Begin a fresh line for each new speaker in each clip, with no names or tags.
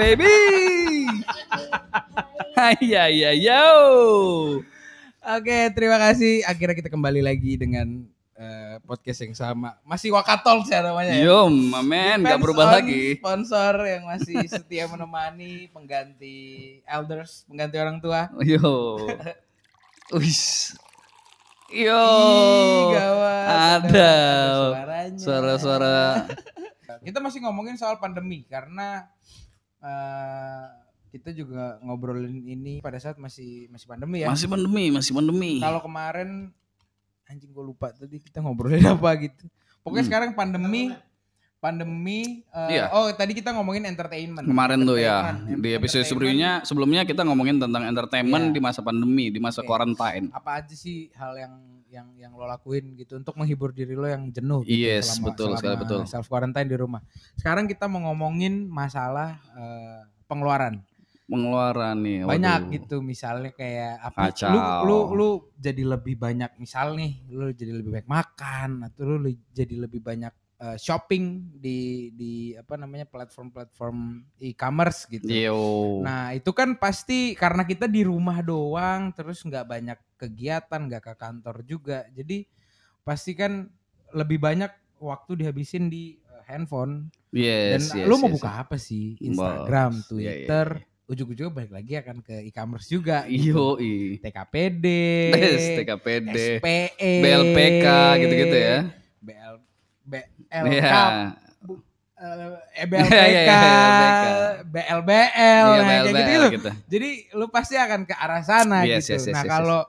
baby. Hai ya ya yo.
Oke, terima kasih. Akhirnya kita kembali lagi dengan eh, podcast yang sama. Masih Wakatol sih namanya ya.
Yo, mamen nggak berubah
on
lagi.
Sponsor yang masih setia menemani pengganti elders, pengganti orang tua.
Yo. Wis. Yo.
Ih, gawat.
Ada suara-suara.
Kita masih ngomongin soal pandemi karena eh, kita juga ngobrolin ini pada saat masih masih pandemi ya.
Masih pandemi, masih pandemi.
Kalau kemarin anjing gue lupa tadi kita ngobrolin apa gitu. Pokoknya
Hmm.
sekarang pandemi pandemi eh,
Iya.
oh tadi kita ngomongin entertainment.
Kemarin tuh ya di episode sebelumnya sebelumnya kita ngomongin tentang entertainment
Iya.
di masa pandemi, di masa
Oke.
quarantine.
apa aja sih hal yang yang yang lo lakuin gitu untuk menghibur diri lo yang jenuh gitu
Yes, betul sekali, betul.
self quarantine di rumah. Sekarang kita mau ngomongin masalah eh, pengeluaran.
Pengeluaran nih.
Banyak
waduh.
gitu misalnya kayak apa
Kacau.
lu lu lu jadi lebih banyak misal nih lu jadi lebih banyak makan atau lu jadi lebih banyak eh, shopping di di apa namanya platform-platform e-commerce gitu.
Yo.
Nah itu kan pasti karena kita di rumah doang terus nggak banyak kegiatan nggak ke kantor juga jadi pasti kan lebih banyak waktu dihabisin di eh, handphone dan
yes, yes,
lu mau
yes,
buka apa sih Instagram,
iya, iya,
Twitter, ujung-ujungnya balik lagi akan ke e-commerce juga.
Yo, i.
TKPD,
Tes, TKPD,
SPE,
BLPK gitu-gitu ya.
BL, BLK,
Iya.
eh,
Iya,
BLPK,
iya, iya, BLPK.
BLBL,
Iya,
nah, kayak
BLBL
gitu,
gitu.
Jadi lu pasti akan ke arah sana
Yes,
gitu.
yes, yes,
nah
yes,
kalau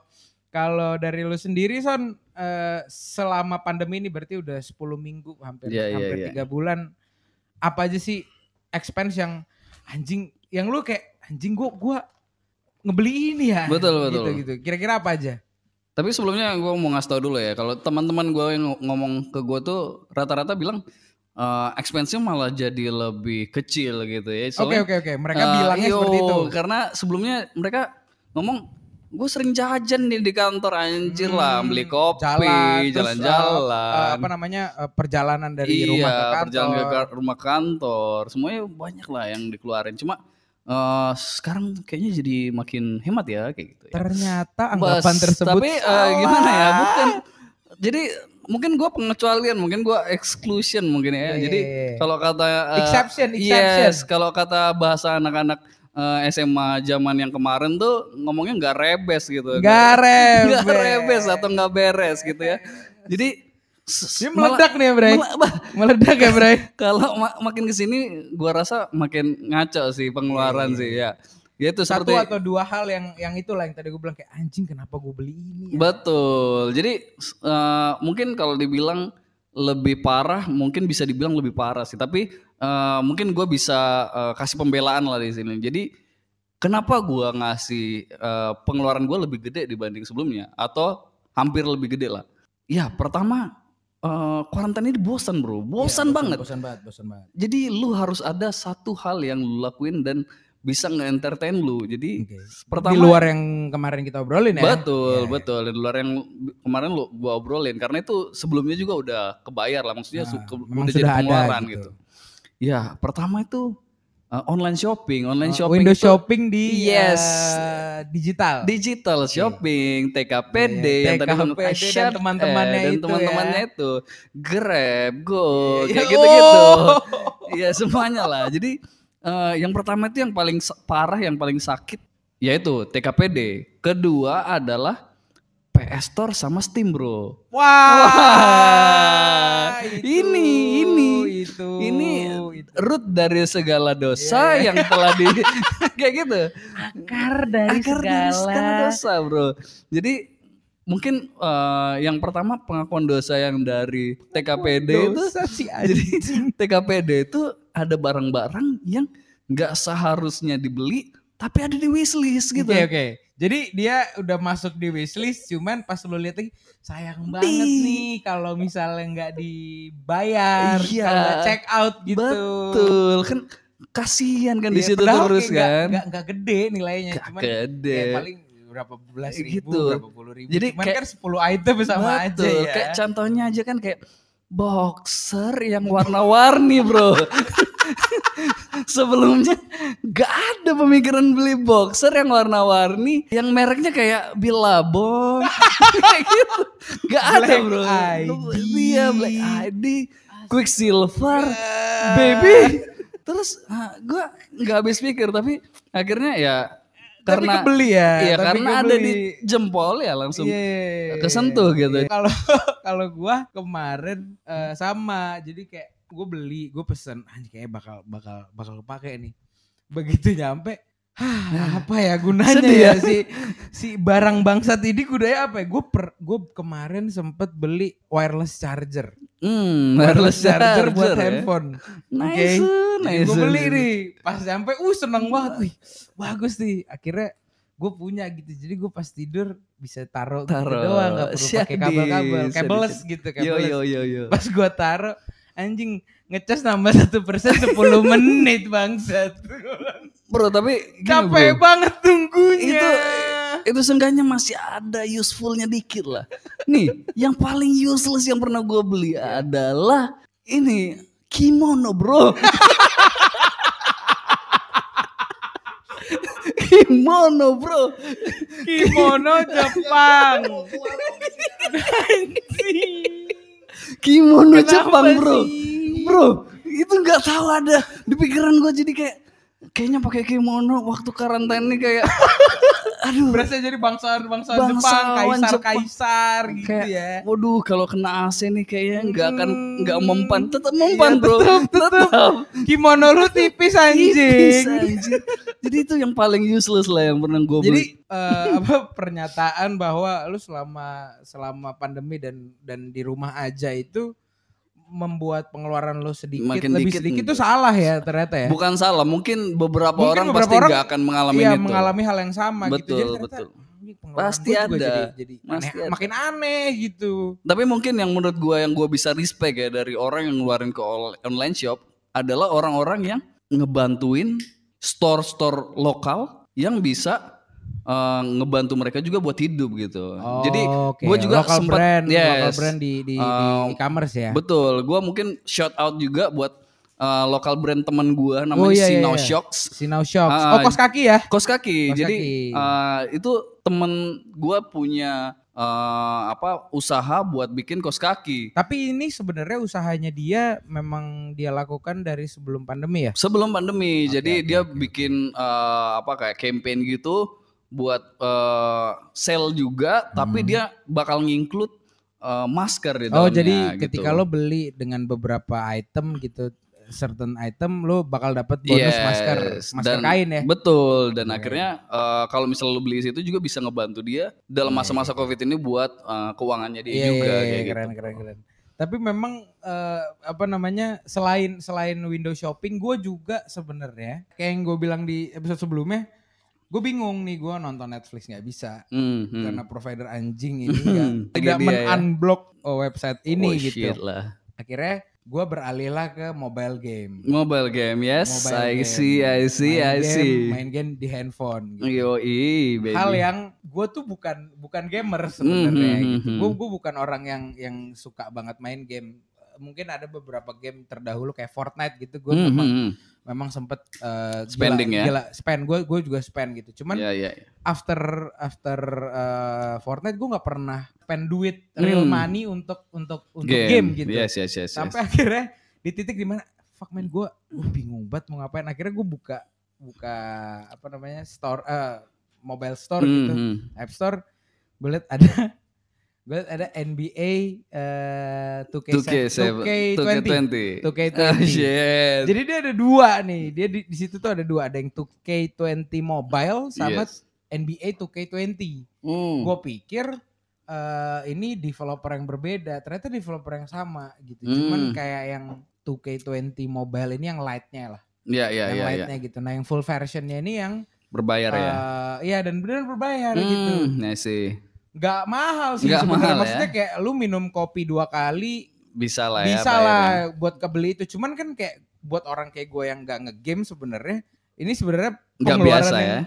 kalau dari lu sendiri Son eh, selama pandemi ini berarti udah 10 minggu hampir
Iya, iya,
hampir
iya.
tiga bulan apa aja sih expense yang anjing yang lu kayak anjing gua gua ngebeli ini ya
Betul,
gitu
betul.
gitu kira-kira apa aja
Tapi sebelumnya gue mau ngasih tau dulu ya, kalau teman-teman gue yang ngomong ke gue tuh rata-rata bilang eh expense-nya malah jadi lebih kecil gitu ya.
oke oke oke mereka
eh,
bilangnya
iyo,
seperti itu
Karena sebelumnya mereka ngomong gue sering jajan nih di kantor anjir lah,
Hmm,
beli kopi,
terus,
jalan-jalan.
eh, eh, apa namanya eh, perjalanan dari
iya,
rumah ke kantor
perjalanan ke rumah kantor, semuanya banyak lah yang dikeluarin. Cuma eh, sekarang kayaknya jadi makin hemat ya kayak gitu ya.
ternyata
Bas,
anggapan tersebut
tapi
salah.
gimana ya? Bukan. Jadi mungkin gue pengecualian, mungkin gue exclusion mungkin ya.
Iya,
Jadi
iya, iya.
kalau kata eh,
Exception, exception.
Yes, kalau kata bahasa anak-anak SMA zaman yang kemarin tuh ngomongnya nggak rebes gitu.
Nggak rebes.
Nggak rebes atau nggak beres gitu ya. Jadi
Dia meledak nih ya, Bray. Meledak ya, Bray.
kalau ma- makin ke sini gua rasa makin ngaco sih pengeluaran
Iya, iya,
sih ya. Ya itu
Satu
seperti
atau dua hal yang yang itulah yang tadi gue bilang kayak anjing kenapa gue beli ini ya?
Betul. Jadi eh, mungkin kalau dibilang lebih parah, mungkin bisa dibilang lebih parah sih. Tapi eh, mungkin gue bisa eh, kasih pembelaan lah di sini. Jadi kenapa gue ngasih eh, pengeluaran gue lebih gede dibanding sebelumnya, atau hampir lebih gede lah? Ya pertama eh kuarantain ini bosan bro, bosan
Iya,
banget.
Bosan banget, bosan banget.
Jadi lu harus ada satu hal yang lu lakuin dan bisa nge-entertain lu. Jadi
Oke.
pertama
Di luar yang kemarin kita obrolin ya.
Betul,
Iya.
betul. Di luar yang kemarin lu gua obrolin karena itu sebelumnya juga udah kebayar lah maksudnya
Nah,
su- udah jadi pengeluaran
gitu.
gitu. Ya, pertama itu uh, online shopping. Online
Oh,
shopping
Windows
itu
shopping di
Yes.
eh, digital.
digital shopping, TKPD
Iya,
yang tadi
TKPD dan
Share-
teman-temannya
eh, dan
itu
teman-temannya
ya.
itu Grab, Go,
Iya,
kayak
iya.
gitu-gitu.
Oh.
Iya, semuanya lah. Jadi eh, yang pertama itu yang paling parah, yang paling sakit yaitu TKPD. Kedua adalah PS Store sama Steam, Bro.
Wah, itu,
ini ini
itu
ini
itu.
root dari segala dosa
Iya,
yang telah di kayak gitu.
akar dari
Akar dari segala dosa, Bro. Jadi mungkin eh, yang pertama pengakuan dosa yang dari TKPD itu
Dosa sih
jadi. TKPD itu ada barang-barang yang nggak seharusnya dibeli tapi ada di wishlist gitu.
Oke oke. Jadi dia udah masuk di wishlist, cuman pas lu lihat lagi sayang banget nih kalau misalnya nggak dibayar,
Iya.
kalau check out gitu.
Betul kan kasihan kan di
Iya,
situ terus kan.
Nggak nggak gede nilainya,
Gak
cuman
gede.
ya paling berapa belas ribu,
Gitu.
berapa puluh ribu.
Jadi
cuman
kayak-
kan 10 item sama aja
Betul.
ya.
Kayak contohnya aja kan kayak boxer yang warna-warni bro. sebelumnya gak ada pemikiran beli boxer yang warna-warni yang mereknya kayak Billabong kayak gitu gak ada
Black
bro
ID.
iya Black ID Quicksilver baby terus gue nggak habis pikir tapi akhirnya ya
Tapi
karena
kebeli ya.
iya
tapi
karena ada
kebeli.
di jempol ya langsung
Iya.
kesentuh gitu.
Kalau kalau gua kemarin eh, sama, jadi kayak gue beli, gue pesen, anjing kayak bakal bakal bakal kepake nih. Begitu nyampe, Hah, apa ya gunanya
Sedih
ya
ya?
si si barang bangsat ini gunanya apa ya? Gue per gue kemarin sempet beli wireless charger,
hmm,
wireless charger, buat
ya.
handphone.
nice
Oke.
nice
gue beli nih, pas nyampe, uh seneng banget, wih bagus nih. Akhirnya gue punya gitu, jadi gue pas tidur bisa taruh gitu
Taruh.
doang, nggak perlu pakai kabel-kabel,
syadis.
gitu,
yo
kabeless.
yo yo yo
Pas gue taruh, anjing ngecas nambah satu persen 10 menit bangsat.
bro tapi
Capek
bro.
banget tunggunya.
Itu itu seenggaknya masih ada usefulnya dikit lah. Nih, yang paling useless yang pernah gue beli adalah ini kimono, bro. kimono, bro.
kimono Jepang. Anjing.
Kimono
Kenapa
Jepang, bro.
sih?
Bro, itu nggak tahu ada di pikiran gue jadi kayak kayaknya pakai kimono waktu karantina kayak aduh
Berasa jadi bangsawan bangsawan Jepang, kaisar
Jepang.
kaisar gitu
kayak
ya.
waduh kalau kena AC nih kayaknya nggak akan nggak
Hmm.
mempan tetap mempan
Iya,
bro
tetep, tetep. Kimono lu tipis anjing.
Tipis, anjing. jadi itu yang paling useless lah yang pernah gue
Jadi eh, apa pernyataan bahwa lu selama selama pandemi dan dan di rumah aja itu membuat pengeluaran lu sedikit
Makin
lebih
dikit
sedikit itu salah ya ternyata ya.
bukan salah mungkin beberapa
Mungkin
orang
beberapa
pasti
orang
akan mengalami
Iya
itu
mengalami hal yang sama gitu.
Betul,
Jadi ternyata
betul.
"Anjing, pengeluaran
Pasti
gua
ada.
Jadi, jadi
Pasti
aneh-
ada.
makin aneh gitu.
tapi mungkin yang menurut gue yang gue bisa respect ya dari orang yang ngeluarin ke online shop adalah orang-orang yang ngebantuin store-store lokal yang bisa eh, ngebantu mereka juga buat hidup gitu jadi
Oh, oke.
gua juga
local
sempat-
brand, local
yes.
brand di di, di
Um,
e-commerce ya.
Betul, gua mungkin shout out juga buat uh, lokal brand teman gua namanya
Oh, iya, iya,
Sinau
iya.
Shocks.
Sinau Shops.
Ah,
oh kos kaki ya?
Kos kaki.
Kos
Jadi
kaki.
uh, itu temen gua punya uh, apa usaha buat bikin kos kaki.
Tapi ini sebenarnya usahanya dia memang dia lakukan dari sebelum pandemi ya?
Sebelum pandemi,
Oke,
jadi
oke,
dia
oke,
bikin uh, apa kayak campaign gitu buat uh, sale juga, tapi
Hmm.
dia bakal nginclude uh, masker di
Oh
dalamnya.
jadi
gitu.
ketika lo beli dengan beberapa item gitu, certain item lo bakal dapat bonus
Yes,
masker, masker
dan-
kain ya?
Betul dan
Oke.
akhirnya eh, kalau misalnya lu beli di situ juga bisa ngebantu dia dalam
Iya,
masa-masa Covid ini buat eh, keuangannya dia
Iya,
juga
iya,
kayak
iya,
gitu.
keren, keren, keren. Tapi memang eh, apa namanya selain selain window shopping, gue juga sebenarnya kayak yang gue bilang di episode sebelumnya, gue bingung nih gue nonton Netflix nggak bisa
Hmm, hmm.
karena provider anjing ini
Lagi
tidak
ya.
men-unblock oh, website ini
Oh,
gitu.
shit lah.
Akhirnya gue beralihlah ke mobile game.
Mobile game, yes,
Mobile
I
game.
see, I see,
Main
I
game-
see.
Main game di handphone. Gitu.
Yo, baby.
Hal yang gue tuh bukan bukan gamer sebenarnya
Mhm,
gitu.
mhm.
Gue gue bukan orang yang yang suka banget main game. Mungkin ada beberapa game terdahulu kayak Fortnite gitu. Gue
Hmm, hmm, hmm.
Memang sempet eh,
Spending
gila,
ya?
Gila spend. Gue gue juga spend gitu. Cuman
Ya, ya, ya.
after after eh, Fortnite gue nggak pernah spend duit real
Hmm.
money untuk untuk untuk game, gitu.
Yes, yes, yes, yes.
Sampai akhirnya di titik di mana fuck man gue gue bingung banget mau ngapain. Akhirnya gue buka buka apa namanya store eh, mobile store
Hmm,
gitu,
hmm.
app store. Gue liat ada gue ada NBA eh 2K
2K7,
2K20.
2K20.
2K20.
Ah, shit.
Jadi dia ada dua nih. Dia di, di situ tuh ada dua. Ada yang 2K20 mobile sama
Yes.
NBA 2K20.
Hmm.
Gue pikir eh ini developer yang berbeda. Ternyata developer yang sama gitu.
Hmm.
Cuman kayak yang 2K20 mobile ini yang lightnya lah.
Ya, ya,
yang
ya, ya.
lightnya gitu. Nah yang full versionnya ini yang
Berbayar ya.
eh, iya dan benar berbayar gitu.
Hmm, I see.
Gak mahal sih
Nggak
sebenarnya.
mahal ya.
Maksudnya kayak lu minum kopi dua kali
Bisa lah ya.
bisa lah buat kebeli itu. Cuman kan kayak buat orang kayak gue yang gak ngegame sebenarnya ini sebenarnya pengeluaran
biasa
yang
ya.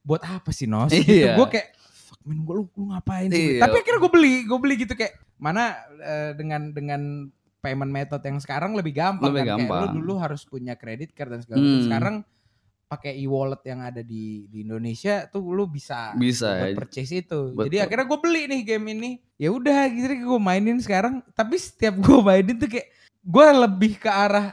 buat apa sih Nos?
Iya.
Gitu. Gue kayak fuck man gue lu, lu ngapain sih?
Iya.
Tapi akhirnya gue beli, gue beli gitu kayak mana eh, dengan dengan payment method yang sekarang lebih gampang
Lebih
kan. Kayak
gampang.
lu dulu harus punya credit card dan segala macam.
Hmm.
Sekarang pakai e-wallet yang ada di di Indonesia tuh lu bisa
Bisa
buat
ya.
purchase itu.
Betul.
Jadi akhirnya gue beli nih game ini. Ya udah gitu gue mainin sekarang. Tapi setiap gue mainin tuh kayak gue lebih ke arah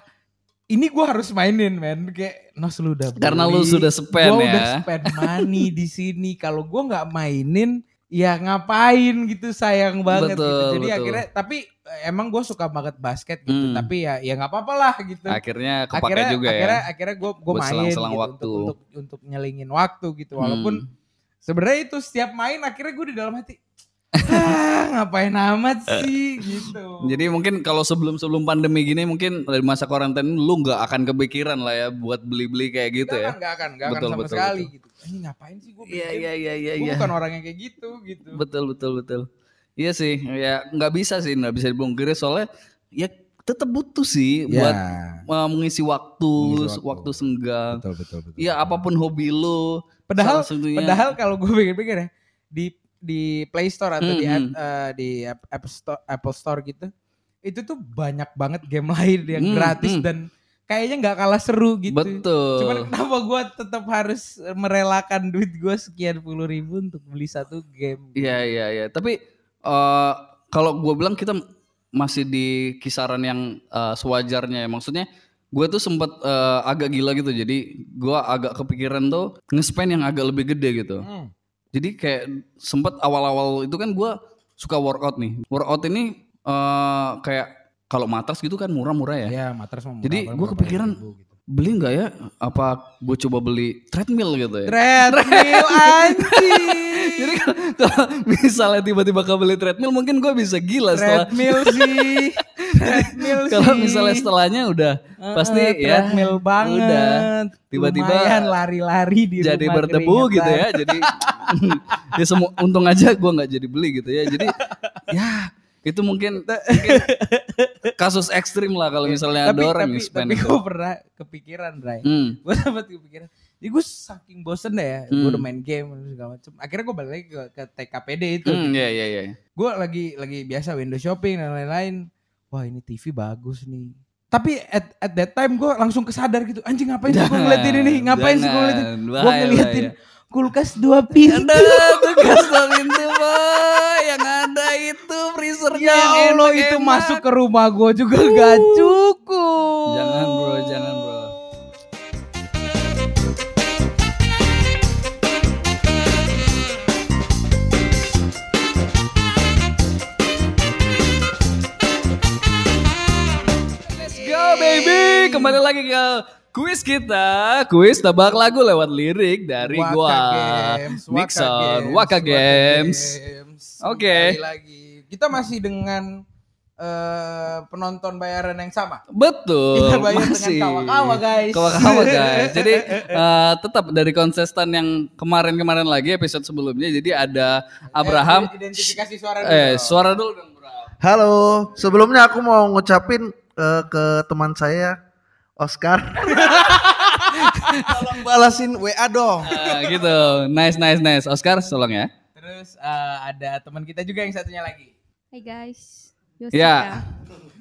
ini gue harus mainin men kayak Nos lu udah
Karena lu
beli,
sudah spend
gua
ya.
udah spend money di sini kalau gue nggak mainin ya ngapain gitu sayang banget gitu
Betul,
jadi
betul.
akhirnya tapi eh, emang gue suka banget basket gitu
Hmm.
tapi ya ya nggak apa-apa lah gitu
Akhirnya kepake
akhirnya
juga
akhirnya
ya.
akhirnya gue gue main
selang-selang
gitu,
waktu.
untuk, untuk untuk nyelingin waktu gitu walaupun
Hmm.
sebenarnya itu setiap main akhirnya gue di dalam hati ah, ngapain amat sih gitu
Jadi mungkin kalau sebelum-sebelum pandemi gini mungkin dari masa karantina lu nggak akan kepikiran lah ya buat beli-beli kayak gitu
Nggak
ya.
akan, nggak akan, nggak akan
Betul,
sama
betul,
sekali gitu. Ini ngapain sih gue
Iya iya iya iya
Gue
iya.
bukan orang yang kayak gitu gitu.
Betul betul betul. Iya sih, ya nggak bisa sih, nggak bisa dibungkiri soalnya ya tetap butuh sih buat uh, mengisi waktu,
Ya. Mengisi waktu.
waktu senggang.
betul betul betul.
Iya apa pun hobi lu.
Padahal padahal kalau gue pikir-pikir ya di di Play Store atau di
Hmm,
app, eh, di app, App Store Apple Store gitu, itu tuh banyak banget game lain yang
Hmm,
gratis
hmm.
dan kayaknya nggak kalah seru gitu.
betul.
Cuman kenapa gue tetap harus merelakan duit gue sekian puluh ribu untuk beli satu game?
Iya iya iya. Tapi eh kalau gue bilang kita masih di kisaran yang eh, sewajarnya ya. Maksudnya gue tuh sempat eh, agak gila gitu. Jadi gue agak kepikiran tuh nge-spend yang agak lebih gede gitu.
Hmm.
Jadi kayak sempat awal-awal itu kan gue suka workout nih. Workout ini eh kayak kalau matras gitu kan murah-murah ya.
Ya, matras murah
Jadi
berapa
kepikiran,
ribu gitu.
Beli nggak ya? Apa gue coba beli treadmill gitu ya?
Treadmill anjing.
Jadi kalau misalnya tiba-tiba kau beli treadmill mungkin gue bisa gila setelah
treadmill sih. treadmill sih.
kalau misalnya setelahnya udah
Heeh,
pasti ya
treadmill banget.
udah. Tiba-tiba
lari-lari di
jadi
rumah
berdebu
keringetan.
gitu ya. Jadi ya semua untung aja gue nggak jadi beli gitu ya. Jadi ya itu mungkin, mungkin kasus ekstrim lah kalau misalnya
tapi,
ada orang
tapi,
yang spend
tapi gue pernah kepikiran, Bray.
Hmm.
Gue sempat kepikiran. Jadi gue saking bosen deh ya, gue
Hmm.
udah main game segala macem. Akhirnya gue balik lagi ke, ke TKPD itu.
Hmm, iya iya iya.
Gue lagi lagi biasa window shopping dan lain-lain. Wah ini TV bagus nih. Tapi at, at that time gue langsung kesadar gitu. Anjing ngapain sih gue ngeliatin ini? Ngapain sih gue ngeliatin? Gue ngeliatin kulkas dua pintu.
Ada tugas dong
Ya
yang
Allah itu masuk ke rumah gue juga gak cukup.
Jangan bro, jangan bro. Let's go baby, kembali lagi ke kuis kita, kuis tebak lagu lewat lirik dari
Waka
gua,
Games, Waka
Nixon,
Games,
Waka Games.
Games.
Oke.
Lagi. Kita masih dengan eh, penonton bayaran yang sama.
Betul,
Kita bayar dengan
masih.
kawa-kawa, guys.
Kawa-kawa guys. Jadi eh, tetap dari kontestan yang kemarin-kemarin lagi episode sebelumnya. Jadi ada Abraham.
Eh, identifikasi suara dulu.
Eh, suara dulu dong, Bro.
Halo, sebelumnya aku mau ngucapin eh, ke teman saya Oscar. Tolong balasin WA dong.
Ah, gitu. Nice, nice, nice. Oscar, tolong ya.
Terus eh, ada teman kita juga yang satunya lagi.
Hai guys.
Ya.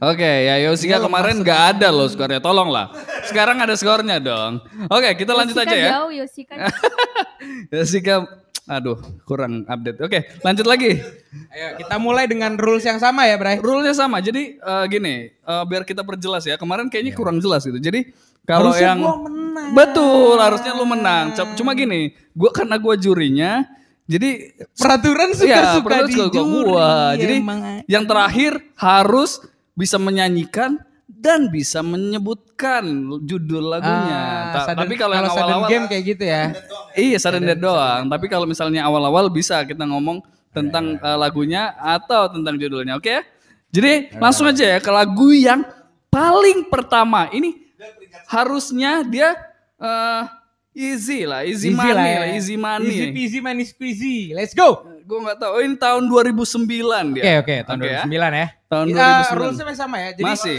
Oke, ya Yosika kemarin nggak ada loh skornya. Tolong lah. Sekarang ada skornya dong. Oke, kita lanjut aja ya.
Jauh, Yosika.
Yosika, aduh, kurang update. Oke, lanjut lagi.
Ayo kita mulai dengan rules yang sama ya, Bray.
Rule-nya sama. Jadi eh, gini, eh, biar kita perjelas ya. Kemarin kayaknya kurang jelas gitu. Jadi kalau yang
gua menang.
betul, harusnya lu menang. Cuma gini, gua karena gua jurinya, jadi
Peraturan
Iya,
suka-suka
peraturan
di
suka-suka
juri.
gua. Jadi
emang.
yang terakhir harus bisa menyanyikan dan bisa menyebutkan judul lagunya.
Ah,
Ta-
sudden-
tapi kalau yang
sudden
awal-awal
game kayak gitu ya.
Iya, sudden death doang. Tapi kalau misalnya awal-awal bisa kita ngomong tentang eh, lagunya atau tentang judulnya, oke ya? Jadi langsung aja ya ke lagu yang paling pertama. Ini harusnya dia eh, easy lah, easy, money
lah
lah,
ya.
easy money.
Easy peasy money squeezy. Let's go.
Gue nggak tahu. Oh, ini tahun 2009 dia.
Oke oke tahun
Oke ya.
2009 ya.
Tahun
Kita
2009.
rulesnya masih sama ya. Jadi
Masih.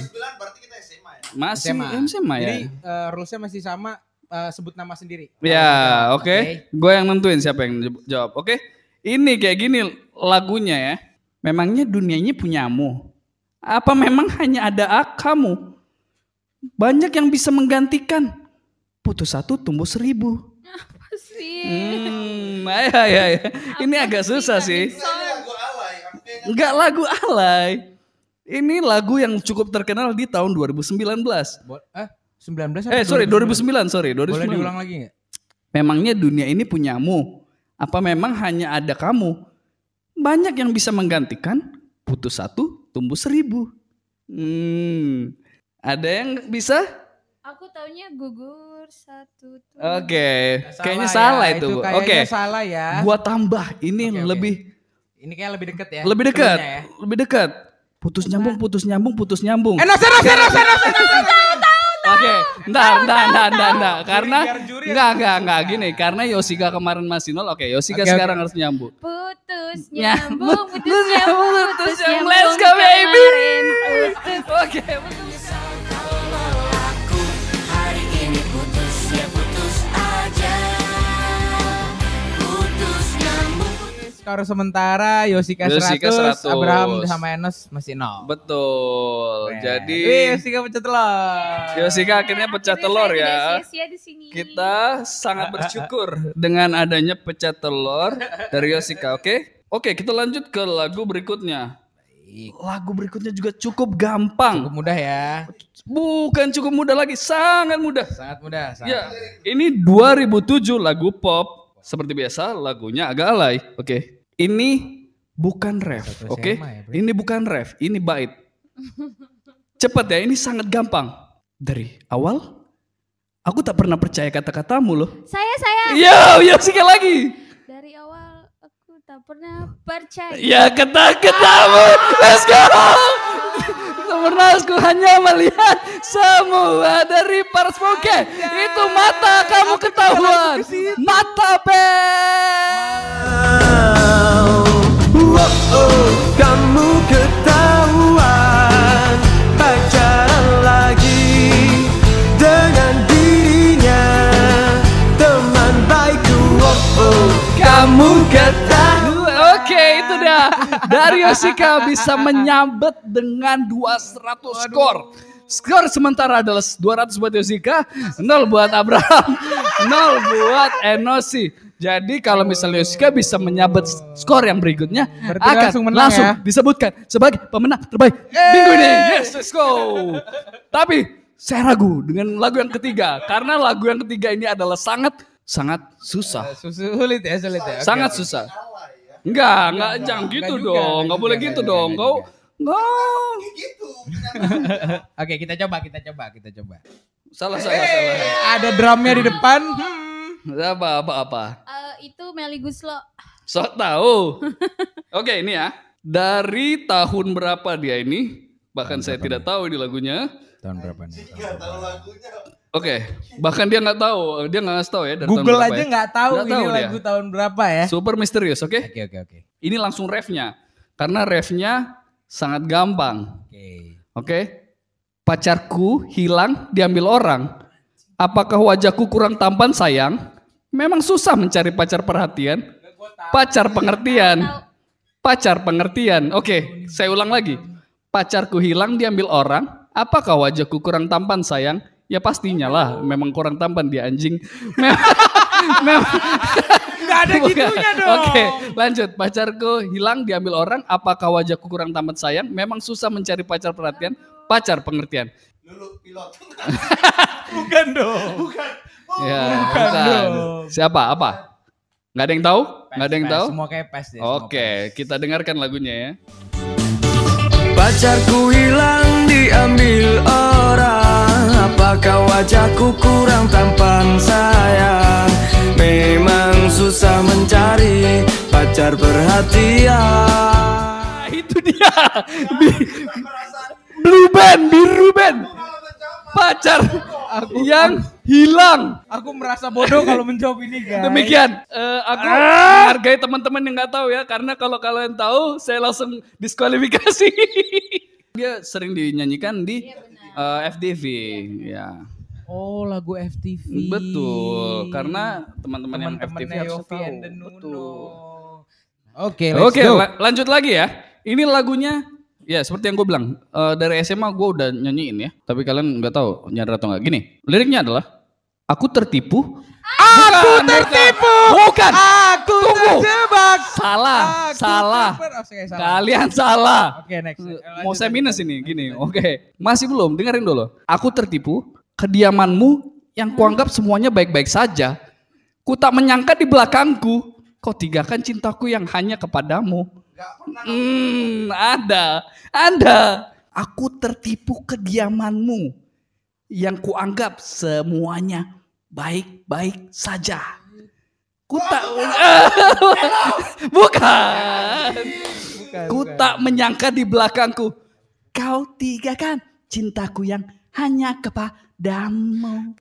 Masih
SMA.
SMA ya.
Jadi eh, rulesnya masih sama eh, sebut nama sendiri.
Ya, oke.
Oke.
Gue yang nentuin siapa yang jawab-. Oke. Ini kayak gini lagunya ya. Memangnya dunianya punyamu Apa memang hanya ada kamu? Banyak yang bisa menggantikan. Putus satu tumbuh seribu.
Apa sih?
Hmm, ya, ya, ya. Ini agak susah sih. Enggak lagu alay. Ini lagu yang cukup terkenal di tahun 2019.
Bo- eh 19
Eh, sorry, 2009, sorry,
Boleh
2009.
diulang lagi nggak?
Memangnya dunia ini punyamu? Apa memang hanya ada kamu? Banyak yang bisa menggantikan. Putus satu, tumbuh seribu. Hmm, ada yang bisa?
Aku taunya gugur satu tuh.
Oke, kayaknya
ya,
salah itu.
kayaknya
Oke,
salah ya.
gua tambah. Ini
oke.
lebih
Ini kayak lebih deket ya.
lebih dekat,
ya.
lebih dekat. Putus nyambung, putus nyambung, putus nyambung.
Enos, enos, enos, enos.
Oke, entar, entar, entar, entar, entar. Karena enggak, enggak, enggak gini. Karena Yosika kemarin masih nol. Oke, Yosika
Oke,
sekarang
oke.
harus nyambung.
Putus
Nyambung,
nyambung, putus
putus
nyambung, putus
nyambung. Let's go, baby.
kemarin
Skor sementara Yosika 100,
Yosika 100.
Abraham sama Enos masih nol.
betul.
Keren.
Jadi
Wih, Yosika pecah telur.
Yosika akhirnya pecah
Tapi
telur ya.
sia-sia di sini.
Kita sangat bersyukur dengan adanya pecah telur dari Yosika, oke? Oke, kita lanjut ke lagu berikutnya. Lagu berikutnya juga cukup gampang.
Cukup mudah ya.
Bukan cukup mudah lagi, sangat mudah.
Sangat mudah. Sangat.
Ya, ini 2007 lagu pop. Seperti biasa, lagunya agak alay. Oke. Ini bukan ref, oke?
SMA ya,
ini bukan ref, ini bait. Cepat ya, ini sangat gampang. Dari awal, aku tak pernah percaya kata-katamu loh.
Saya saya
Yo, yo sekali lagi.
dari awal aku tak pernah percaya.
Ya kata-katamu, let's go. Pernah aku hanya melihat semua dari paras oke. Itu mata kamu ketahuan. Mata.
Wow, oh, kamu ketahuan pacaran lagi dengan dirinya teman baikku. Wow, oh,
Kamu ketahuan. Oke, itu dah. Dari Yosika bisa menyabet dengan 200 skor. Skor sementara adalah 200 buat Yosika, 0 buat Abraham, 0 buat Enosi. Jadi kalau misalnya Yosika bisa menyabet skor yang berikutnya,
Berarti
akan
langsung menang
langsung
ya?
disebutkan sebagai pemenang terbaik minggu ini. Yes, let's go. Tapi saya ragu dengan lagu yang ketiga karena lagu yang ketiga ini adalah sangat sangat susah.
Sulit ya, sulit ya. Oke,
sangat susah. Enggak, enggak
enggak,
jangan gitu dong.
enggak
boleh gitu dong. Kau
enggak
enggak.
Oke, kita coba, kita coba, kita coba.
Salah, salah, salah.
Ada drumnya di depan. Hmm.
Apa apa apa.
Eh, itu Meli Guslo.
Sok tahu. Oke, ini ya. Dari tahun berapa dia ini? Bahkan saya tidak tahu di lagunya.
Tahun berapa nih?
Oke, bahkan dia nggak tahu, dia nggak ngasih tahu ya dari tahun
Google
berapa
aja
ya.
nggak tahu
Nggak
ini
tahu dia.
lagu tahun berapa ya.
Super misterius, oke?
Oke, oke, oke.
Ini langsung refnya, karena refnya sangat gampang.
Oke.
Oke. Pacarku hilang diambil orang. Apakah wajahku kurang tampan sayang? Memang susah mencari pacar perhatian. Pacar pengertian. Pacar pengertian. Oke, saya ulang lagi. Pacarku hilang diambil orang. Apakah wajahku kurang tampan sayang? Ya pastinya lah, memang kurang tampan dia anjing.
Nggak ada
Bukan.
gitunya dong.
Oke, lanjut. Pacarku hilang diambil orang. Apakah wajahku kurang tampan sayang? Memang susah mencari pacar perhatian. Pacar pengertian.
Bukan dong.
Ya,
Bukan dong.
Siapa? Apa? Nggak ada yang tahu? Nggak ada yang
Pes,
tahu?
Semua kayak pes deh.
Oke,
pes.
kita dengarkan lagunya ya.
Pacarku hilang diambil orang Apakah wajahku kurang tampan sayang Memang susah mencari pacar perhatian
itu dia. Blue band, biru band. Pacar yang hilang.
Aku merasa bodoh kalau menjawab ini guys.
Demikian, eh, aku menghargai teman-teman yang nggak tahu ya, karena kalau kalian tahu, saya langsung diskualifikasi. Dia sering dinyanyikan di eh, FDV, ya.
Oh lagu FTV.
Betul, karena teman-teman yang FTV harus
Yofi
tahu. Betul.
Oke, let's
Oke,
go.
la- lanjut lagi ya. Ini lagunya Ya seperti yang gue bilang eh, dari SMA gue udah nyanyiin ya, tapi kalian nggak tahu nyadar atau nggak. Gini, liriknya adalah aku tertipu. Aku tertipu. Bukan.
Aku
Tunggu.
terjebak.
Salah,
Aku
salah.
oke, salah.
Kalian salah.
Oke, next. Eh,
Mau saya minus ini, gini. Oke, masih belum. Dengerin dulu. Aku tertipu. Kediamanmu yang kuanggap semuanya baik-baik saja. Ku tak menyangka di belakangku. Kau tinggalkan cintaku yang hanya kepadamu. Hmm, ada, ada. Aku tertipu kediamanmu yang kuanggap semuanya baik-baik saja. Ku tak, bukan.
Bukan,
Ku tak menyangka di belakangku kau tinggalkan cintaku yang hanya kepadamu.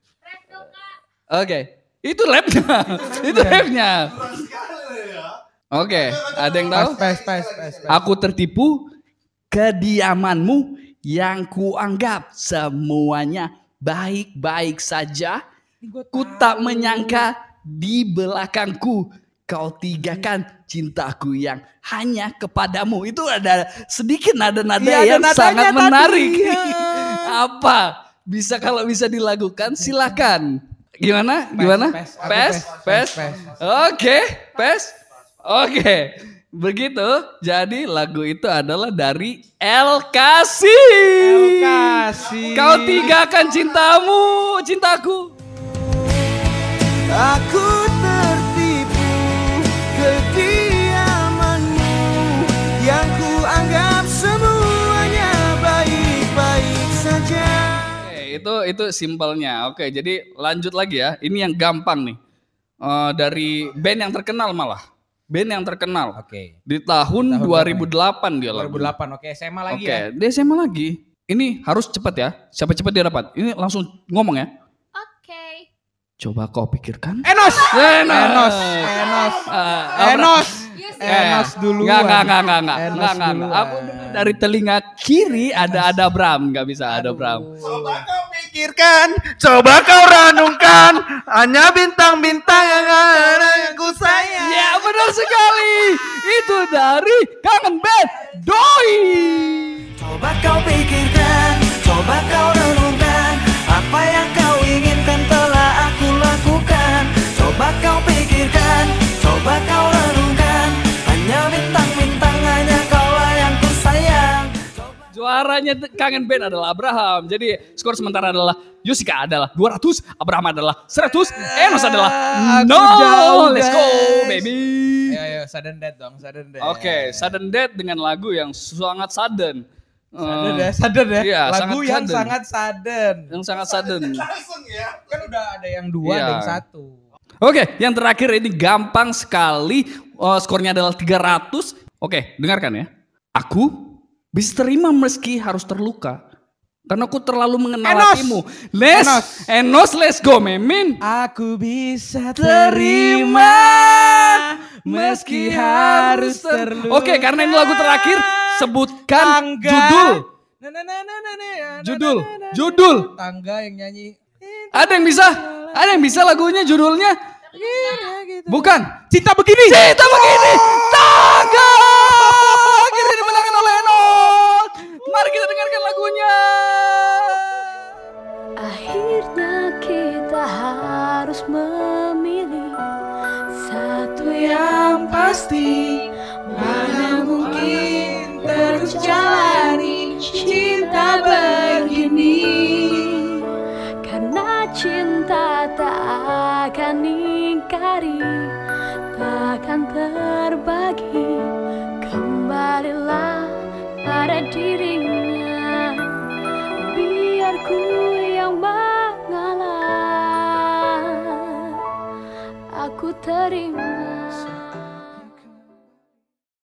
Oke, itu rapnya, itu rapnya. Oke, ada yang tahu?
Pas, pas, pas, pas, pas.
Aku tertipu kediamanmu yang kuanggap semuanya baik-baik saja. Ku tak menyangka di belakangku kau tinggalkan cintaku yang hanya kepadamu. Itu ada sedikit nada-nada
ada
yang sangat
tadi.
menarik.
Iya.
Apa? Bisa kalau bisa dilakukan silakan. Gimana? Gimana?
pes.
Pes?
pes,
Pes?
pes, pes.
Oke, pes. Oke. Begitu. Jadi lagu itu adalah dari El Kasih.
Kasih.
Kau tinggalkan cintamu, cintaku.
Aku tertipu kediamanmu Yang ku anggap semuanya baik-baik saja
Oke, itu itu simpelnya. Oke, jadi lanjut lagi ya. Ini yang gampang nih. Eh, dari band yang terkenal malah. Band yang terkenal.
Oke.
Di tahun,
Tahun
2008 dia lagu.
2008. Oke, SMA lagi
Oke,
ya.
dia SMA lagi. Ini harus cepat ya. Siapa cepat dia dapat. Ini langsung ngomong ya.
Oke.
Coba kau pikirkan.
Enos.
Enos.
Enos. Enos.
Ah,
Enos.
Yes,
Enos duluan.
Enggak, enggak, enggak, enggak, enggak. Enggak, enggak, enggak.
duluan.
Aku dengar dari telinga kiri ada ada Bram, enggak bisa ada Bram.
Coba kau pikirkan, coba kau renungkan, hanya bintang-bintang yang ada yang ku sayang.
Ya, benar sekali. Itu dari Kangen Band Doi.
Coba kau pikirkan, coba kau renungkan Apa yang kau inginkan telah aku lakukan Coba kau pikirkan, coba kau renungkan
Juaranya t- Kangen Band adalah Abraham. Jadi skor sementara adalah Yusika adalah 200, Abraham adalah 100, Enos adalah
aku
no.
jauh,
Let's go, baby.
Ayo, ayo, sudden death dong, sudden death.
Oke, sudden death dengan lagu yang sangat sudden.
Sudden
Eh,
ya, sudden ya.
Iya,
Lagu
sangat
yang
sudden.
sangat sudden.
yang sangat sudden.
Kan udah ada yang dua,
Iya.
ada yang satu.
Oke, yang terakhir ini gampang sekali. Eh, skornya adalah 300. Oke, dengarkan ya. Aku bisa terima meski harus terluka. Karena aku terlalu mengenal
Enos!
hatimu. Les,
Enos!
Enos, let's go, Memin.
Aku bisa
Terima
meski harus terluka.
Oke, karena ini lagu terakhir, sebutkan
Tangga.
judul.
Na, na, na, na, na, na, na,
Judul, judul.
Tangga yang nyanyi.
Ada yang bisa? Ada yang bisa lagunya judulnya? Bukan.
Cinta begini.
Cinta begini. Tangga. Akhirnya